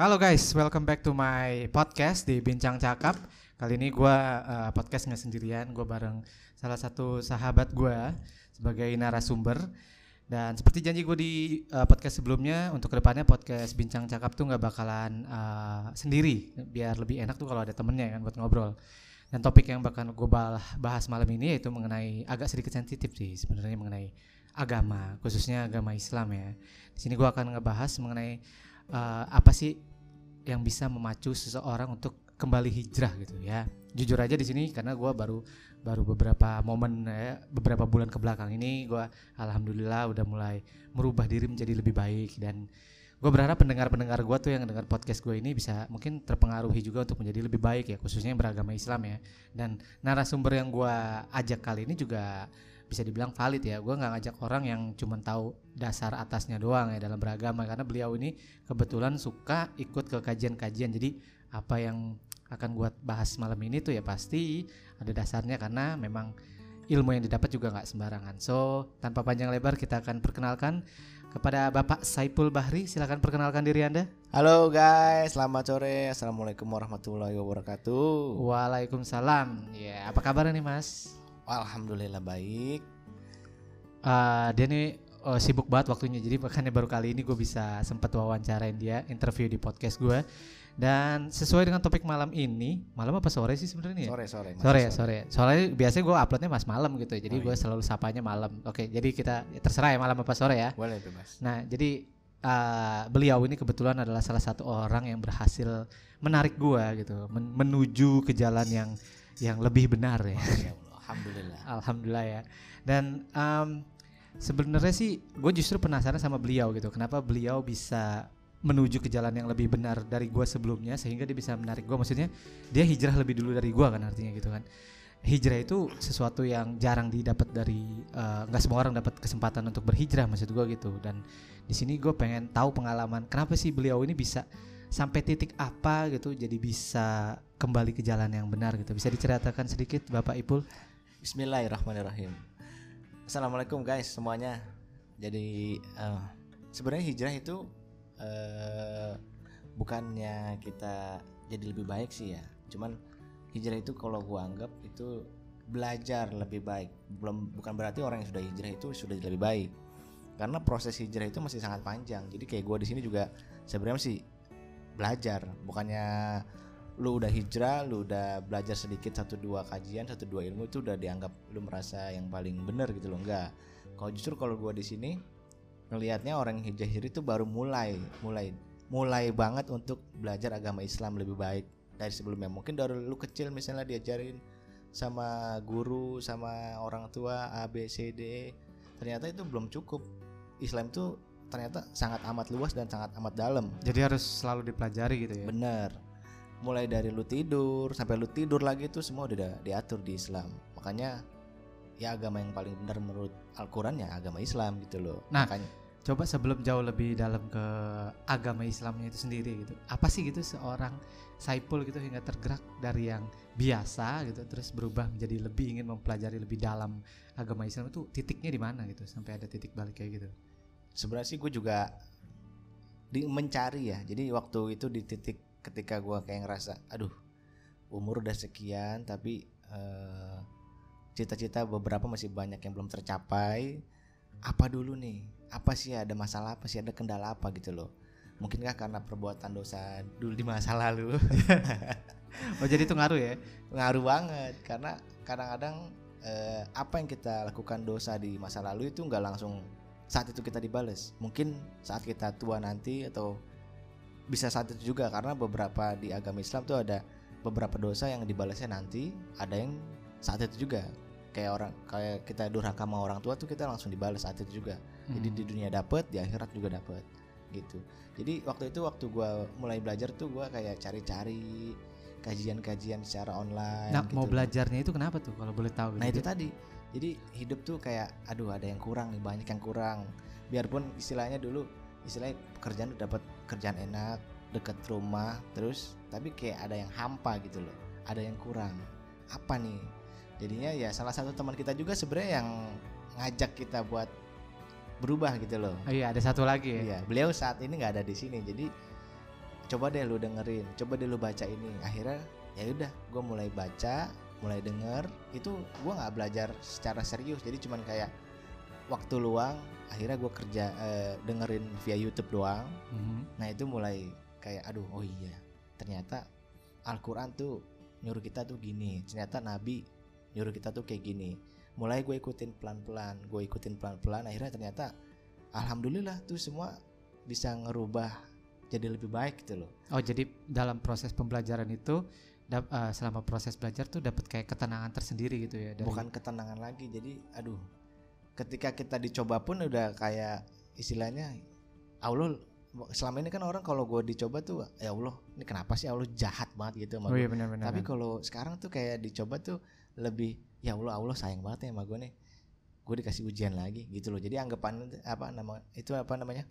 Halo guys, welcome back to my podcast di Bincang Cakap. Kali ini gue uh, podcast nggak sendirian, gue bareng salah satu sahabat gue sebagai narasumber. Dan seperti janji gue di uh, podcast sebelumnya, untuk ke depannya podcast Bincang Cakap tuh nggak bakalan uh, sendiri, biar lebih enak tuh kalau ada temennya kan buat ngobrol. Dan topik yang bakal gue bahas malam ini yaitu mengenai agak sedikit sensitif sih sebenarnya mengenai agama, khususnya agama Islam ya. Di sini gue akan ngebahas mengenai uh, apa sih yang bisa memacu seseorang untuk kembali hijrah gitu ya. Jujur aja di sini karena gue baru baru beberapa momen ya, beberapa bulan ke belakang ini gue alhamdulillah udah mulai merubah diri menjadi lebih baik dan gue berharap pendengar-pendengar gue tuh yang dengar podcast gue ini bisa mungkin terpengaruhi juga untuk menjadi lebih baik ya khususnya yang beragama Islam ya dan narasumber yang gue ajak kali ini juga bisa dibilang valid ya gue nggak ngajak orang yang cuma tahu dasar atasnya doang ya dalam beragama karena beliau ini kebetulan suka ikut ke kajian-kajian jadi apa yang akan gue bahas malam ini tuh ya pasti ada dasarnya karena memang ilmu yang didapat juga nggak sembarangan so tanpa panjang lebar kita akan perkenalkan kepada Bapak Saipul Bahri. Silakan perkenalkan diri Anda. Halo guys, selamat sore. Assalamualaikum warahmatullahi wabarakatuh. Waalaikumsalam. Ya, apa kabar nih Mas? Alhamdulillah baik. Uh, dia nih uh, sibuk banget waktunya, jadi makanya baru kali ini gue bisa sempat wawancarain dia, interview di podcast gue. Dan sesuai dengan topik malam ini, malam apa sore sih sebenarnya? Sore sore. Sore ya sore. Soalnya biasanya gue uploadnya mas malam gitu, jadi oh, gue iya. selalu sapanya malam. Oke, jadi kita ya terserah ya malam apa sore ya. Boleh bebas. Nah, jadi uh, beliau ini kebetulan adalah salah satu orang yang berhasil menarik gue gitu, men menuju ke jalan yang yang lebih benar ya. Alhamdulillah. Alhamdulillah ya. Dan um, sebenarnya sih gue justru penasaran sama beliau gitu, kenapa beliau bisa menuju ke jalan yang lebih benar dari gue sebelumnya sehingga dia bisa menarik gue maksudnya dia hijrah lebih dulu dari gue kan artinya gitu kan. Hijrah itu sesuatu yang jarang didapat dari eh, nggak uh, semua orang dapat kesempatan untuk berhijrah maksud gue gitu. Dan di sini gue pengen tahu pengalaman kenapa sih beliau ini bisa sampai titik apa gitu jadi bisa kembali ke jalan yang benar gitu? Bisa diceritakan sedikit bapak Ipul Bismillahirrahmanirrahim. Assalamualaikum guys semuanya. Jadi uh, sebenarnya hijrah itu uh, bukannya kita jadi lebih baik sih ya. Cuman hijrah itu kalau gua anggap itu belajar lebih baik. Belum bukan berarti orang yang sudah hijrah itu sudah lebih baik. Karena proses hijrah itu masih sangat panjang. Jadi kayak gua di sini juga sebenarnya sih belajar. Bukannya lu udah hijrah lu udah belajar sedikit satu dua kajian satu dua ilmu itu udah dianggap lu merasa yang paling benar gitu loh enggak. Kalau justru kalau gua di sini ngelihatnya orang hijrah itu baru mulai mulai mulai banget untuk belajar agama Islam lebih baik dari sebelumnya. Mungkin dari lu kecil misalnya diajarin sama guru sama orang tua A B C D ternyata itu belum cukup. Islam itu ternyata sangat amat luas dan sangat amat dalam. Jadi harus selalu dipelajari gitu ya? Bener mulai dari lu tidur sampai lu tidur lagi itu semua udah diatur di Islam. Makanya ya agama yang paling benar menurut Al-Quran ya agama Islam gitu loh. Nah makanya coba sebelum jauh lebih dalam ke agama Islamnya itu sendiri gitu apa sih gitu seorang Saipul gitu hingga tergerak dari yang biasa gitu terus berubah menjadi lebih ingin mempelajari lebih dalam agama Islam itu titiknya di mana gitu sampai ada titik balik kayak gitu? Sebenarnya sih gue juga di mencari ya. Jadi waktu itu di titik ketika gue kayak ngerasa aduh umur udah sekian tapi cita cita-cita beberapa masih banyak yang belum tercapai apa dulu nih? Apa sih ada masalah apa sih? Ada kendala apa? Gitu loh. Mungkinkah karena perbuatan dosa dulu di masa lalu? Oh jadi itu ngaruh ya? Ngaruh banget karena kadang-kadang eh, apa yang kita lakukan dosa di masa lalu itu nggak langsung saat itu kita dibales. Mungkin saat kita tua nanti atau bisa saat itu juga karena beberapa di agama Islam tuh ada beberapa dosa yang dibalasnya nanti ada yang saat itu juga kayak orang kayak kita durhaka sama orang tua tuh kita langsung dibalas saat itu juga hmm. jadi di dunia dapet di akhirat juga dapet gitu jadi waktu itu waktu gue mulai belajar tuh gue kayak cari-cari kajian-kajian secara online nah gitu. mau belajarnya itu kenapa tuh kalau boleh tahu nah gitu? itu tadi jadi hidup tuh kayak aduh ada yang kurang nih banyak yang kurang biarpun istilahnya dulu istilahnya pekerjaan dapat kerjaan enak deket rumah terus tapi kayak ada yang hampa gitu loh ada yang kurang apa nih jadinya ya salah satu teman kita juga sebenarnya yang ngajak kita buat berubah gitu loh. Oh, iya, ada satu lagi ya. Iya, beliau saat ini nggak ada di sini. Jadi coba deh lu dengerin coba deh lu baca ini akhirnya ya udah gue mulai baca mulai denger itu gue nggak belajar secara serius jadi cuman kayak waktu luang akhirnya gue kerja eh, dengerin via YouTube doang. Mhm. nah itu mulai kayak aduh oh iya ternyata Al-Quran tuh nyuruh kita tuh gini ternyata Nabi nyuruh kita tuh kayak gini. Mulai gue ikutin pelan-pelan gue ikutin pelan-pelan akhirnya ternyata alhamdulillah tuh semua bisa ngerubah jadi lebih baik gitu loh. Oh jadi dalam proses pembelajaran itu dap- eh, selama proses belajar tuh dapat kayak ketenangan tersendiri gitu ya dari bukan ketenangan lagi jadi aduh ketika kita dicoba pun udah kayak istilahnya Allah selama ini kan orang kalau gue dicoba tuh ya Allah ini kenapa sih Allah jahat banget gitu sama Oh iya benar-benar. Tapi kalau sekarang tuh kayak dicoba tuh lebih ya Allah Allah sayang banget ya sama gue nih. Gue dikasih ujian lagi gitu loh. Jadi anggapan apa nama itu apa namanya?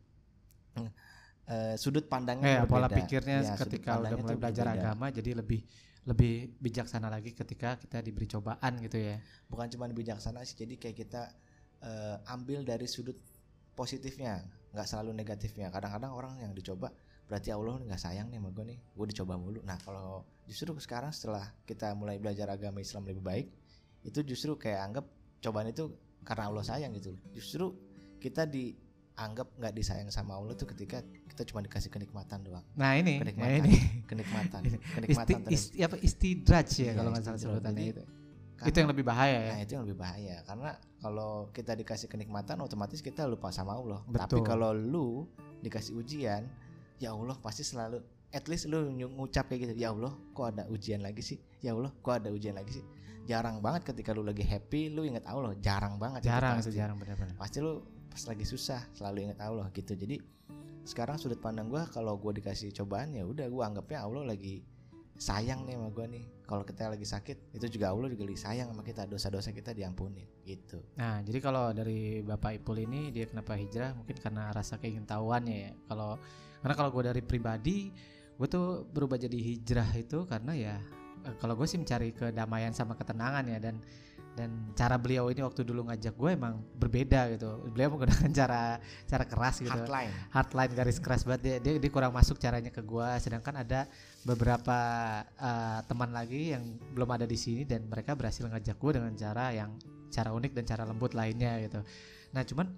Eh, sudut pandangnya Eh, pola pikirnya Ya, ketika udah mulai belajar berbeda. agama jadi lebih lebih bijaksana lagi ketika kita diberi cobaan gitu ya. Bukan cuma bijaksana sih. Jadi kayak kita eh, ambil dari sudut positifnya, nggak selalu negatifnya. Kadang-kadang orang yang dicoba berarti Allah nggak sayang nih sama gue nih. Gue dicoba mulu. Nah kalau justru sekarang setelah kita mulai belajar agama Islam lebih baik, itu justru kayak anggap cobaan itu karena Allah sayang gitu. Justru kita dianggap nggak disayang sama Allah tuh ketika kita cuma dikasih kenikmatan doang. Nah ini, nah Kenikmatan. ini Kenikmatan, Isti, kenikmatan terus. isti, apa istidraj ya Iya, kalau nggak salah sebutannya itu. Karena- Itu yang lebih bahaya ya. Nah itu yang lebih bahaya karena kalau kita dikasih kenikmatan otomatis kita lupa sama Allah. Betul. Tapi kalau lu dikasih ujian, ya Allah pasti selalu at least lu ngucap kayak gitu, ya Allah kok ada ujian lagi sih? Ya Allah kok ada ujian lagi sih? Jarang banget ketika lu lagi happy lu inget Allah, jarang banget. jarang pasti. itu jarang benar-benar. Pasti lu pas lagi susah selalu inget Allah gitu. Jadi sekarang sudut pandang gua kalau gua dikasih cobaan ya udah gua anggapnya Allah lagi sayang nih sama gua nih. Kalau kita lagi sakit itu juga Allah juga lagi sayang sama kita dosa-dosa kita diampuni gitu. Nah, jadi kalau dari Bapak Ipul ini dia kenapa hijrah mungkin karena rasa keingintahuannya ya. Kalau karena kalau gue dari pribadi, gue tuh berubah jadi hijrah itu karena ya eh, kalau gue sih mencari kedamaian sama ketenangan ya dan dan cara beliau ini waktu dulu ngajak gue emang berbeda gitu. Beliau menggunakan cara cara keras gitu. Hardline. hardline garis keras banget dia, dia dia kurang masuk caranya ke gua sedangkan ada beberapa uh, teman lagi yang belum ada di sini dan mereka berhasil ngajak gua dengan cara yang cara unik dan cara lembut lainnya gitu nah cuman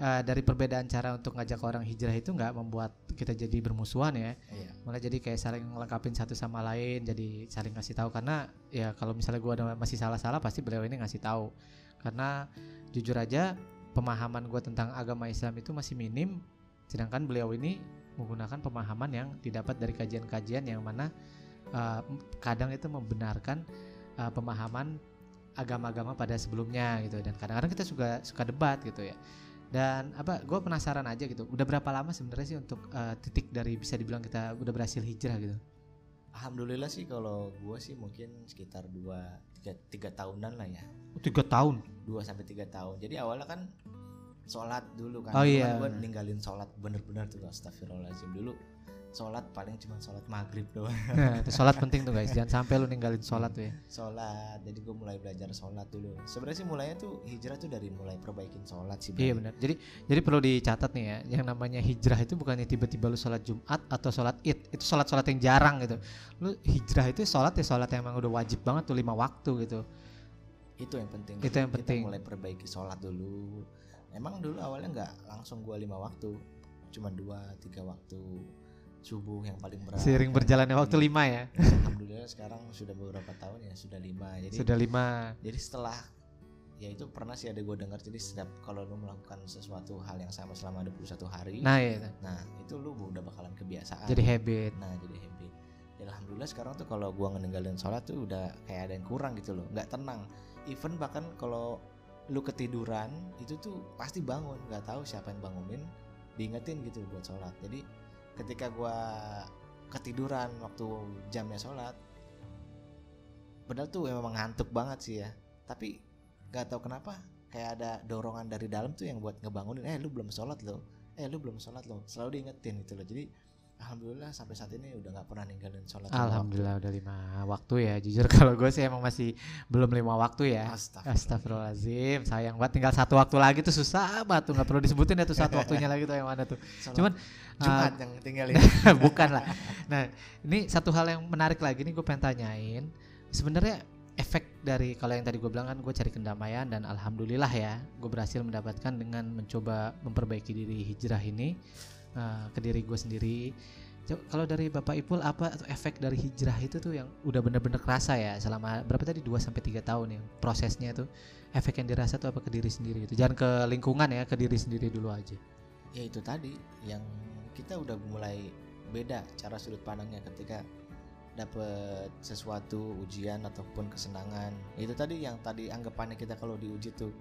uh, dari perbedaan cara untuk ngajak orang hijrah itu nggak membuat kita jadi bermusuhan ya. Iya. malah jadi kayak saling ngelengkapin satu sama lain jadi saling ngasih tahu. Karena ya kalau misalnya gua ada masih salah-salah pasti beliau ini ngasih tahu. Karena jujur aja pemahaman gua tentang agama Islam itu masih minim. Sedangkan beliau ini menggunakan pemahaman yang didapat dari kajian-kajian yang mana uh, kadang itu membenarkan uh, pemahaman agama-agama pada sebelumnya gitu. Dan kadang-kadang kita juga suka debat gitu ya dan apa gue penasaran aja gitu udah berapa lama sebenarnya sih untuk uh, titik dari bisa dibilang kita udah berhasil hijrah gitu Alhamdulillah sih kalau gua sih mungkin sekitar 2 3, 3 tahunan lah ya. Oh, tiga tahun 2 sampai 3 tahun. Jadi awalnya kan sholat dulu kan. Oh Dulu iya, kan gua bener. ninggalin sholat bener-bener tuh astagfirullahaladzim dulu. Sholat paling cuma sholat maghrib doang. nah, itu sholat penting tuh guys. Jangan sampai lu ninggalin sholat tuh ya. Sholat. Jadi gue mulai belajar sholat dulu. Sebenarnya sih mulainya tuh hijrah tuh dari mulai perbaikin sholat sih iya benar jadi jadi perlu dicatat nih ya yang namanya hijrah itu bukannya tiba-tiba lu sholat jumat atau sholat id. Itu sholat-sholat yang jarang gitu. Lu hijrah itu sholat ya sholat yang emang udah wajib banget tuh lima waktu gitu. Itu yang penting. Itu yang Kita penting. mulai perbaiki sholat dulu. Emang dulu awalnya nggak langsung gua lima waktu. Cuma dua tiga waktu subuh yang paling berat. Seiring berjalannya waktu Iya. lima ya. Alhamdulillah sekarang sudah beberapa tahun ya sudah lima. Jadi sudah lima. jadi setelah ya itu pernah sih ada gue dengar jadi setiap kalau lu melakukan sesuatu hal yang sama selama 21 hari nah ya nah itu lu udah bakalan kebiasaan. Jadi habit. Nah jadi habit. Ya alhamdulillah sekarang tuh kalau gua ngeninggalin sholat tuh udah kayak ada yang kurang gitu loh. Nggak tenang. Even bahkan kalau lu ketiduran itu tuh pasti bangun. Nggak tahu siapa yang bangunin diingetin gitu buat sholat. Jadi ketika gua ketiduran waktu jamnya sholat padahal tuh memang ngantuk banget sih ya. Tapi nggak tahu kenapa kayak ada dorongan dari dalam tuh yang buat ngebangunin eh lu belum sholat loh. Eh lu belum sholat loh. Selalu diingetin gitu loh. Jadi alhamdulillah sampai saat ini udah nggak pernah ninggalin sholat lima waktu. Alhamdulillah udah lima waktu ya. Jujur kalau gue sih emang masih belum lima waktu ya. Astagfirullah. Astagfirullahaladzim, sayang banget tinggal satu waktu lagi tuh susah banget tuh nggak perlu disebutin ya tuh satu waktunya lagi tuh yang mana tuh. Sholat Cuman Jumat yang tinggalin bukan lah. Nah ini satu hal yang menarik lagi nih gue pengen tanyain. Sebenarnya efek dari kalau yang tadi gue bilang kan gue cari kendamaian dan alhamdulillah ya gue berhasil mendapatkan dengan mencoba memperbaiki diri hijrah ini eh, ke diri gue sendiri. Kalau dari Bapak Ipul apa tuh efek dari hijrah itu tuh yang udah bener-bener kerasa ya selama berapa tadi? 2 sampai tiga tahun ya prosesnya tuh. Efek yang dirasa tuh apa ke diri sendiri itu jangan ke lingkungan ya ke diri sendiri dulu aja. ya itu tadi yang kita udah mulai beda cara sudut pandangnya ketika dapet sesuatu ujian ataupun kesenangan. Itu tadi yang tadi anggapannya kita kalau diuji tuh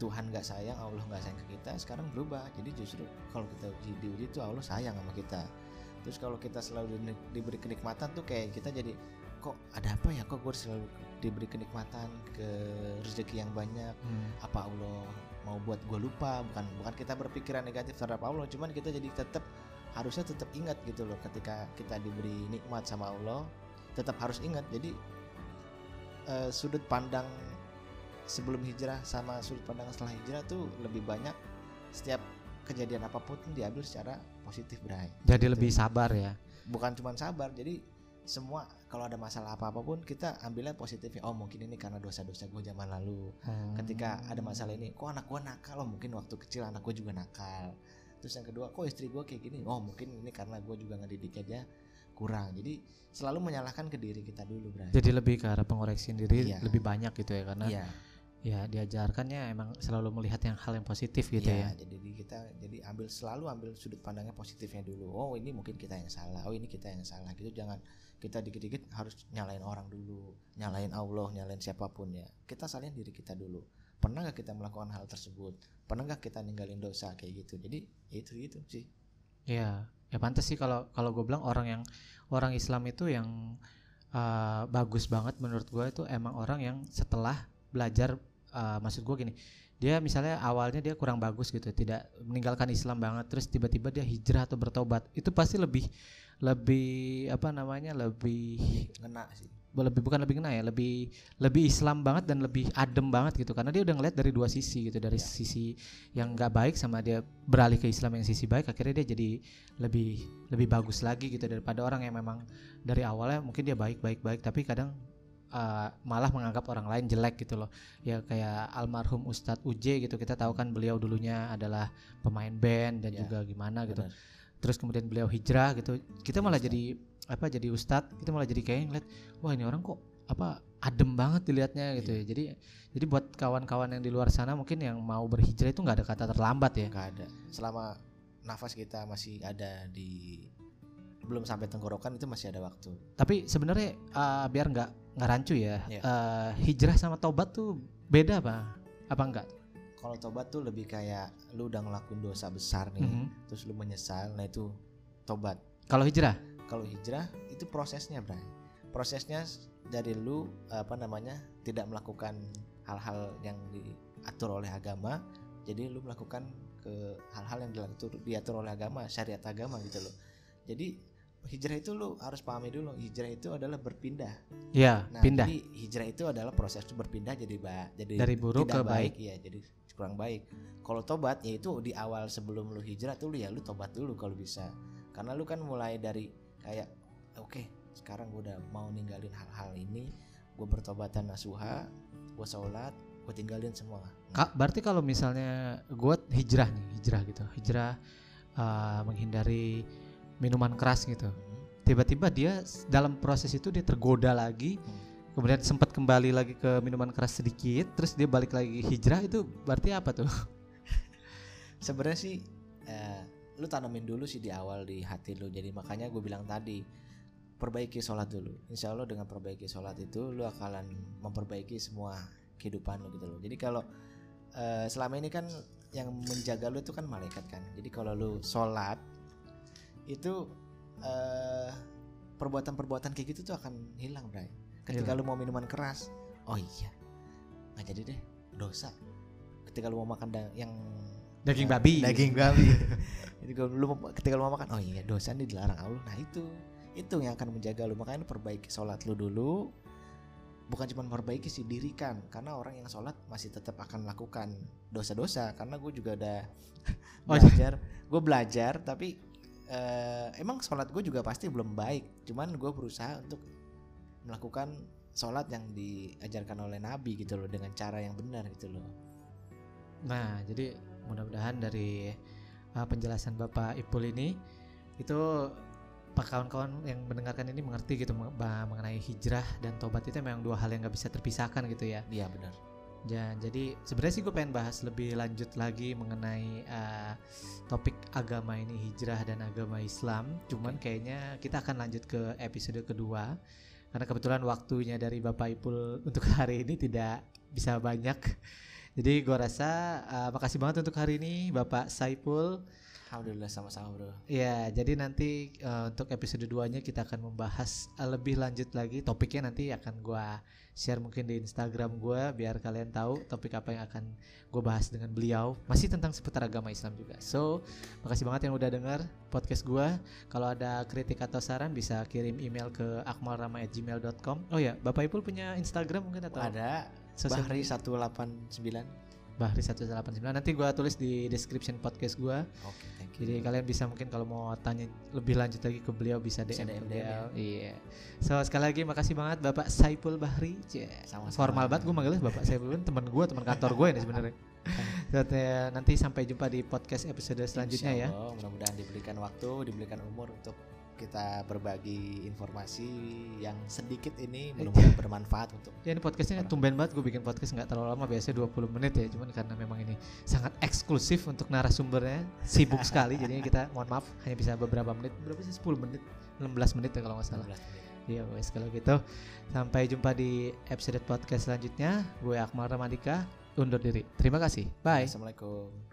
Tuhan nggak sayang Allah nggak sayang ke kita sekarang berubah. Jadi justru kalau kita uji, diuji tuh Allah sayang sama kita. Terus kalau kita selalu di- diberi kenikmatan tuh kayak kita jadi kok ada apa ya? Kok gue selalu diberi kenikmatan ke rezeki yang banyak? Apa Allah mau buat gue lupa? Bukan bukan kita berpikiran negatif terhadap Allah cuman kita jadi tetap harusnya tetap ingat gitu loh ketika kita diberi nikmat sama Allah tetap harus ingat. Jadi eh, sudut pandang sebelum hijrah sama sudut pandang setelah hijrah tuh lebih banyak setiap kejadian apa pun diambil secara positif Bray. Jadi Gitu. lebih sabar ya. bukan cuma sabar jadi semua kalau ada masalah apa apa pun kita ambilnya positifnya. Oh mungkin ini karena dosa-dosa gue zaman lalu. Ketika ada masalah ini kok anak gua nakal? Oh mungkin waktu kecil anak gue juga nakal. Terus yang kedua kok istri gue kayak gini? Oh mungkin ini karena gue juga ngedidiknya aja kurang. Jadi selalu menyalahkan ke diri kita dulu Bray. Jadi lebih ke arah pengoreksi diri Iya. lebih banyak gitu ya karena iya ya diajarkannya emang selalu melihat yang hal yang positif gitu iya, ya. jadi di- kita jadi ambil selalu ambil sudut pandangnya positifnya dulu. Oh ini mungkin kita yang salah. Oh ini kita yang salah gitu. Jangan kita dikit-dikit harus nyalain orang dulu. Nyalain Allah nyalain siapa pun ya. Kita salin diri kita dulu. Pernah gak kita melakukan hal tersebut? Pernah gak kita ninggalin dosa kayak gitu? Jadi ya itu itu sih. Iya, ya pantas sih kalau kalau gue bilang orang yang orang Islam itu yang uh, bagus banget menurut gue itu emang orang yang setelah belajar uh, maksud gue gini dia misalnya awalnya dia kurang bagus gitu tidak meninggalkan Islam banget terus tiba-tiba dia hijrah atau bertobat itu pasti lebih lebih apa namanya lebih ngena sih lebih bukan lebih kena ya lebih lebih Islam banget dan lebih adem banget gitu karena dia udah ngeliat dari dua sisi gitu dari Ya. sisi yang nggak baik sama dia beralih ke Islam yang sisi baik akhirnya dia jadi lebih lebih bagus lagi gitu daripada orang yang memang dari awalnya mungkin dia baik baik baik tapi kadang uh, malah menganggap orang lain jelek gitu loh. Ya kayak almarhum Ustadz Uje gitu kita tahu kan beliau dulunya adalah pemain band dan Ya, juga gimana gitu. Benar. terus kemudian beliau hijrah gitu kita malah jadi apa jadi ustadz kita malah jadi kayak ngeliat wah ini orang kok apa adem banget dilihatnya gitu ya. Jadi jadi buat kawan-kawan yang di luar sana mungkin yang mau berhijrah itu nggak ada kata terlambat ya. Nggak ada. Selama nafas kita masih ada di belum sampai tenggorokan itu masih ada waktu. Tapi sebenarnya uh, biar nggak nggak rancu ya? Iya. uh, hijrah sama tobat tuh beda apa? Apa enggak? Kalau tobat tuh lebih kayak lu udah ngelakuin dosa besar nih Mhm. terus lu menyesal nah itu tobat. Kalau hijrah? Kalau hijrah itu prosesnya Bray. Prosesnya dari lu apa namanya tidak melakukan hal-hal yang diatur oleh agama jadi lu melakukan ke hal-hal yang diatur diatur oleh agama syariat agama gitu loh. Jadi hijrah itu lu harus pahami dulu hijrah itu adalah berpindah. Ya nah pindah. jadi hijrah itu adalah proses berpindah jadi ba jadi Dari buruk tidak ke baik. iya jadi kurang baik. Kalau tobat ya itu di awal sebelum lu hijrah tuh lu ya lu tobat dulu kalau bisa. Karena lu kan mulai dari kayak oke sekarang gue udah mau ninggalin hal-hal ini gue bertobatan nasuha gue sholat gue tinggalin semua. Kak, berarti kalau misalnya gue hijrah nih hijrah gitu hijrah uh, menghindari minuman keras gitu. Tiba-tiba dia dalam proses itu dia tergoda lagi. Hmm. kemudian sempat kembali lagi ke minuman keras sedikit terus dia balik lagi hijrah itu berarti apa tuh? Sebenarnya sih eh, lu tanamin dulu sih di awal di hati lu. Jadi makanya gue bilang tadi perbaiki sholat dulu. Insya Allah dengan perbaiki sholat itu lu akan memperbaiki semua kehidupan lu gitu loh. Jadi kalau eh, selama ini kan yang menjaga lu itu kan malaikat kan. Jadi kalau lu sholat itu eh, perbuatan-perbuatan kayak gitu tuh akan hilang Bray. Ketika lu mau minuman keras oh iya nggak jadi deh dosa. Ketika lu mau makan da- yang Daging babi. daging babi. Jadi kalau lu ketika lu mau makan oh iya dosa ini dilarang Allah. Nah itu itu yang akan menjaga lu. Makanya lu perbaiki sholat lu dulu. Bukan cuma memperbaiki sih dirikan. Karena orang yang sholat masih tetap akan melakukan dosa-dosa. Karena gue juga udah Oh, belajar. Gue belajar tapi eh, emang sholat gue juga pasti belum baik. Cuman gue berusaha untuk melakukan sholat yang diajarkan oleh Nabi gitu loh dengan cara yang benar gitu loh. Nah, jadi mudah-mudahan dari uh, penjelasan Bapak Ipul ini itu pak kawan-kawan yang mendengarkan ini mengerti gitu mengenai hijrah dan tobat itu memang dua hal yang nggak bisa terpisahkan gitu ya. iya benar Ja- jadi sebenarnya sih gue pengen bahas lebih lanjut lagi mengenai uh, topik agama ini hijrah dan agama Islam. Cuman kayaknya kita akan lanjut ke episode kedua karena kebetulan waktunya dari Bapak Ipul untuk hari ini tidak bisa banyak. Jadi gue rasa uh, makasih banget untuk hari ini Bapak Saipul. Alhamdulillah sama-sama bro Ya, jadi nanti uh, untuk episode 2-nya kita akan membahas uh, lebih lanjut lagi topiknya nanti akan gua share mungkin di Instagram gua biar kalian tahu topik apa yang akan gue bahas dengan beliau masih tentang seputar agama Islam juga. So, makasih banget yang udah dengar podcast gua. Kalau ada kritik atau saran bisa kirim email ke akmalrama@gmail.com. Oh ya, Bapak Ipul punya Instagram mungkin atau ada sosial Bahri media? 189 Bahri 189. Nanti gua tulis di description podcast gua. oke Jadi kalian bisa mungkin kalau mau tanya lebih lanjut lagi ke beliau bisa Bisa DM, ke DM, beliau. Iya. So sekali lagi makasih banget Bapak Saipul Bahri. Cie. Sama-sama. Formal banget gue manggilnya Bapak Saipul kan teman gue, teman kantor gue ini sebenarnya. So, nanti sampai jumpa di podcast episode selanjutnya ya. Insya Allah, mudah-mudahan diberikan waktu diberikan umur untuk kita berbagi informasi yang sedikit ini mudah-mudahan bermanfaat untuk Ya ini podcastnya tumben banget gue bikin podcast nggak terlalu lama biasanya 20 menit ya. Cuman karena memang ini sangat eksklusif untuk narasumbernya sibuk sekali. Jadinya kita mohon maaf hanya bisa beberapa menit. Berapa sih? 10 menit? 16 menit ya kalau nggak salah. 16 menit. Iya guys kalau gitu. Sampai jumpa di episode podcast selanjutnya. Gue Akmal Ramadika undur diri. Terima kasih. Bye. Assalamualaikum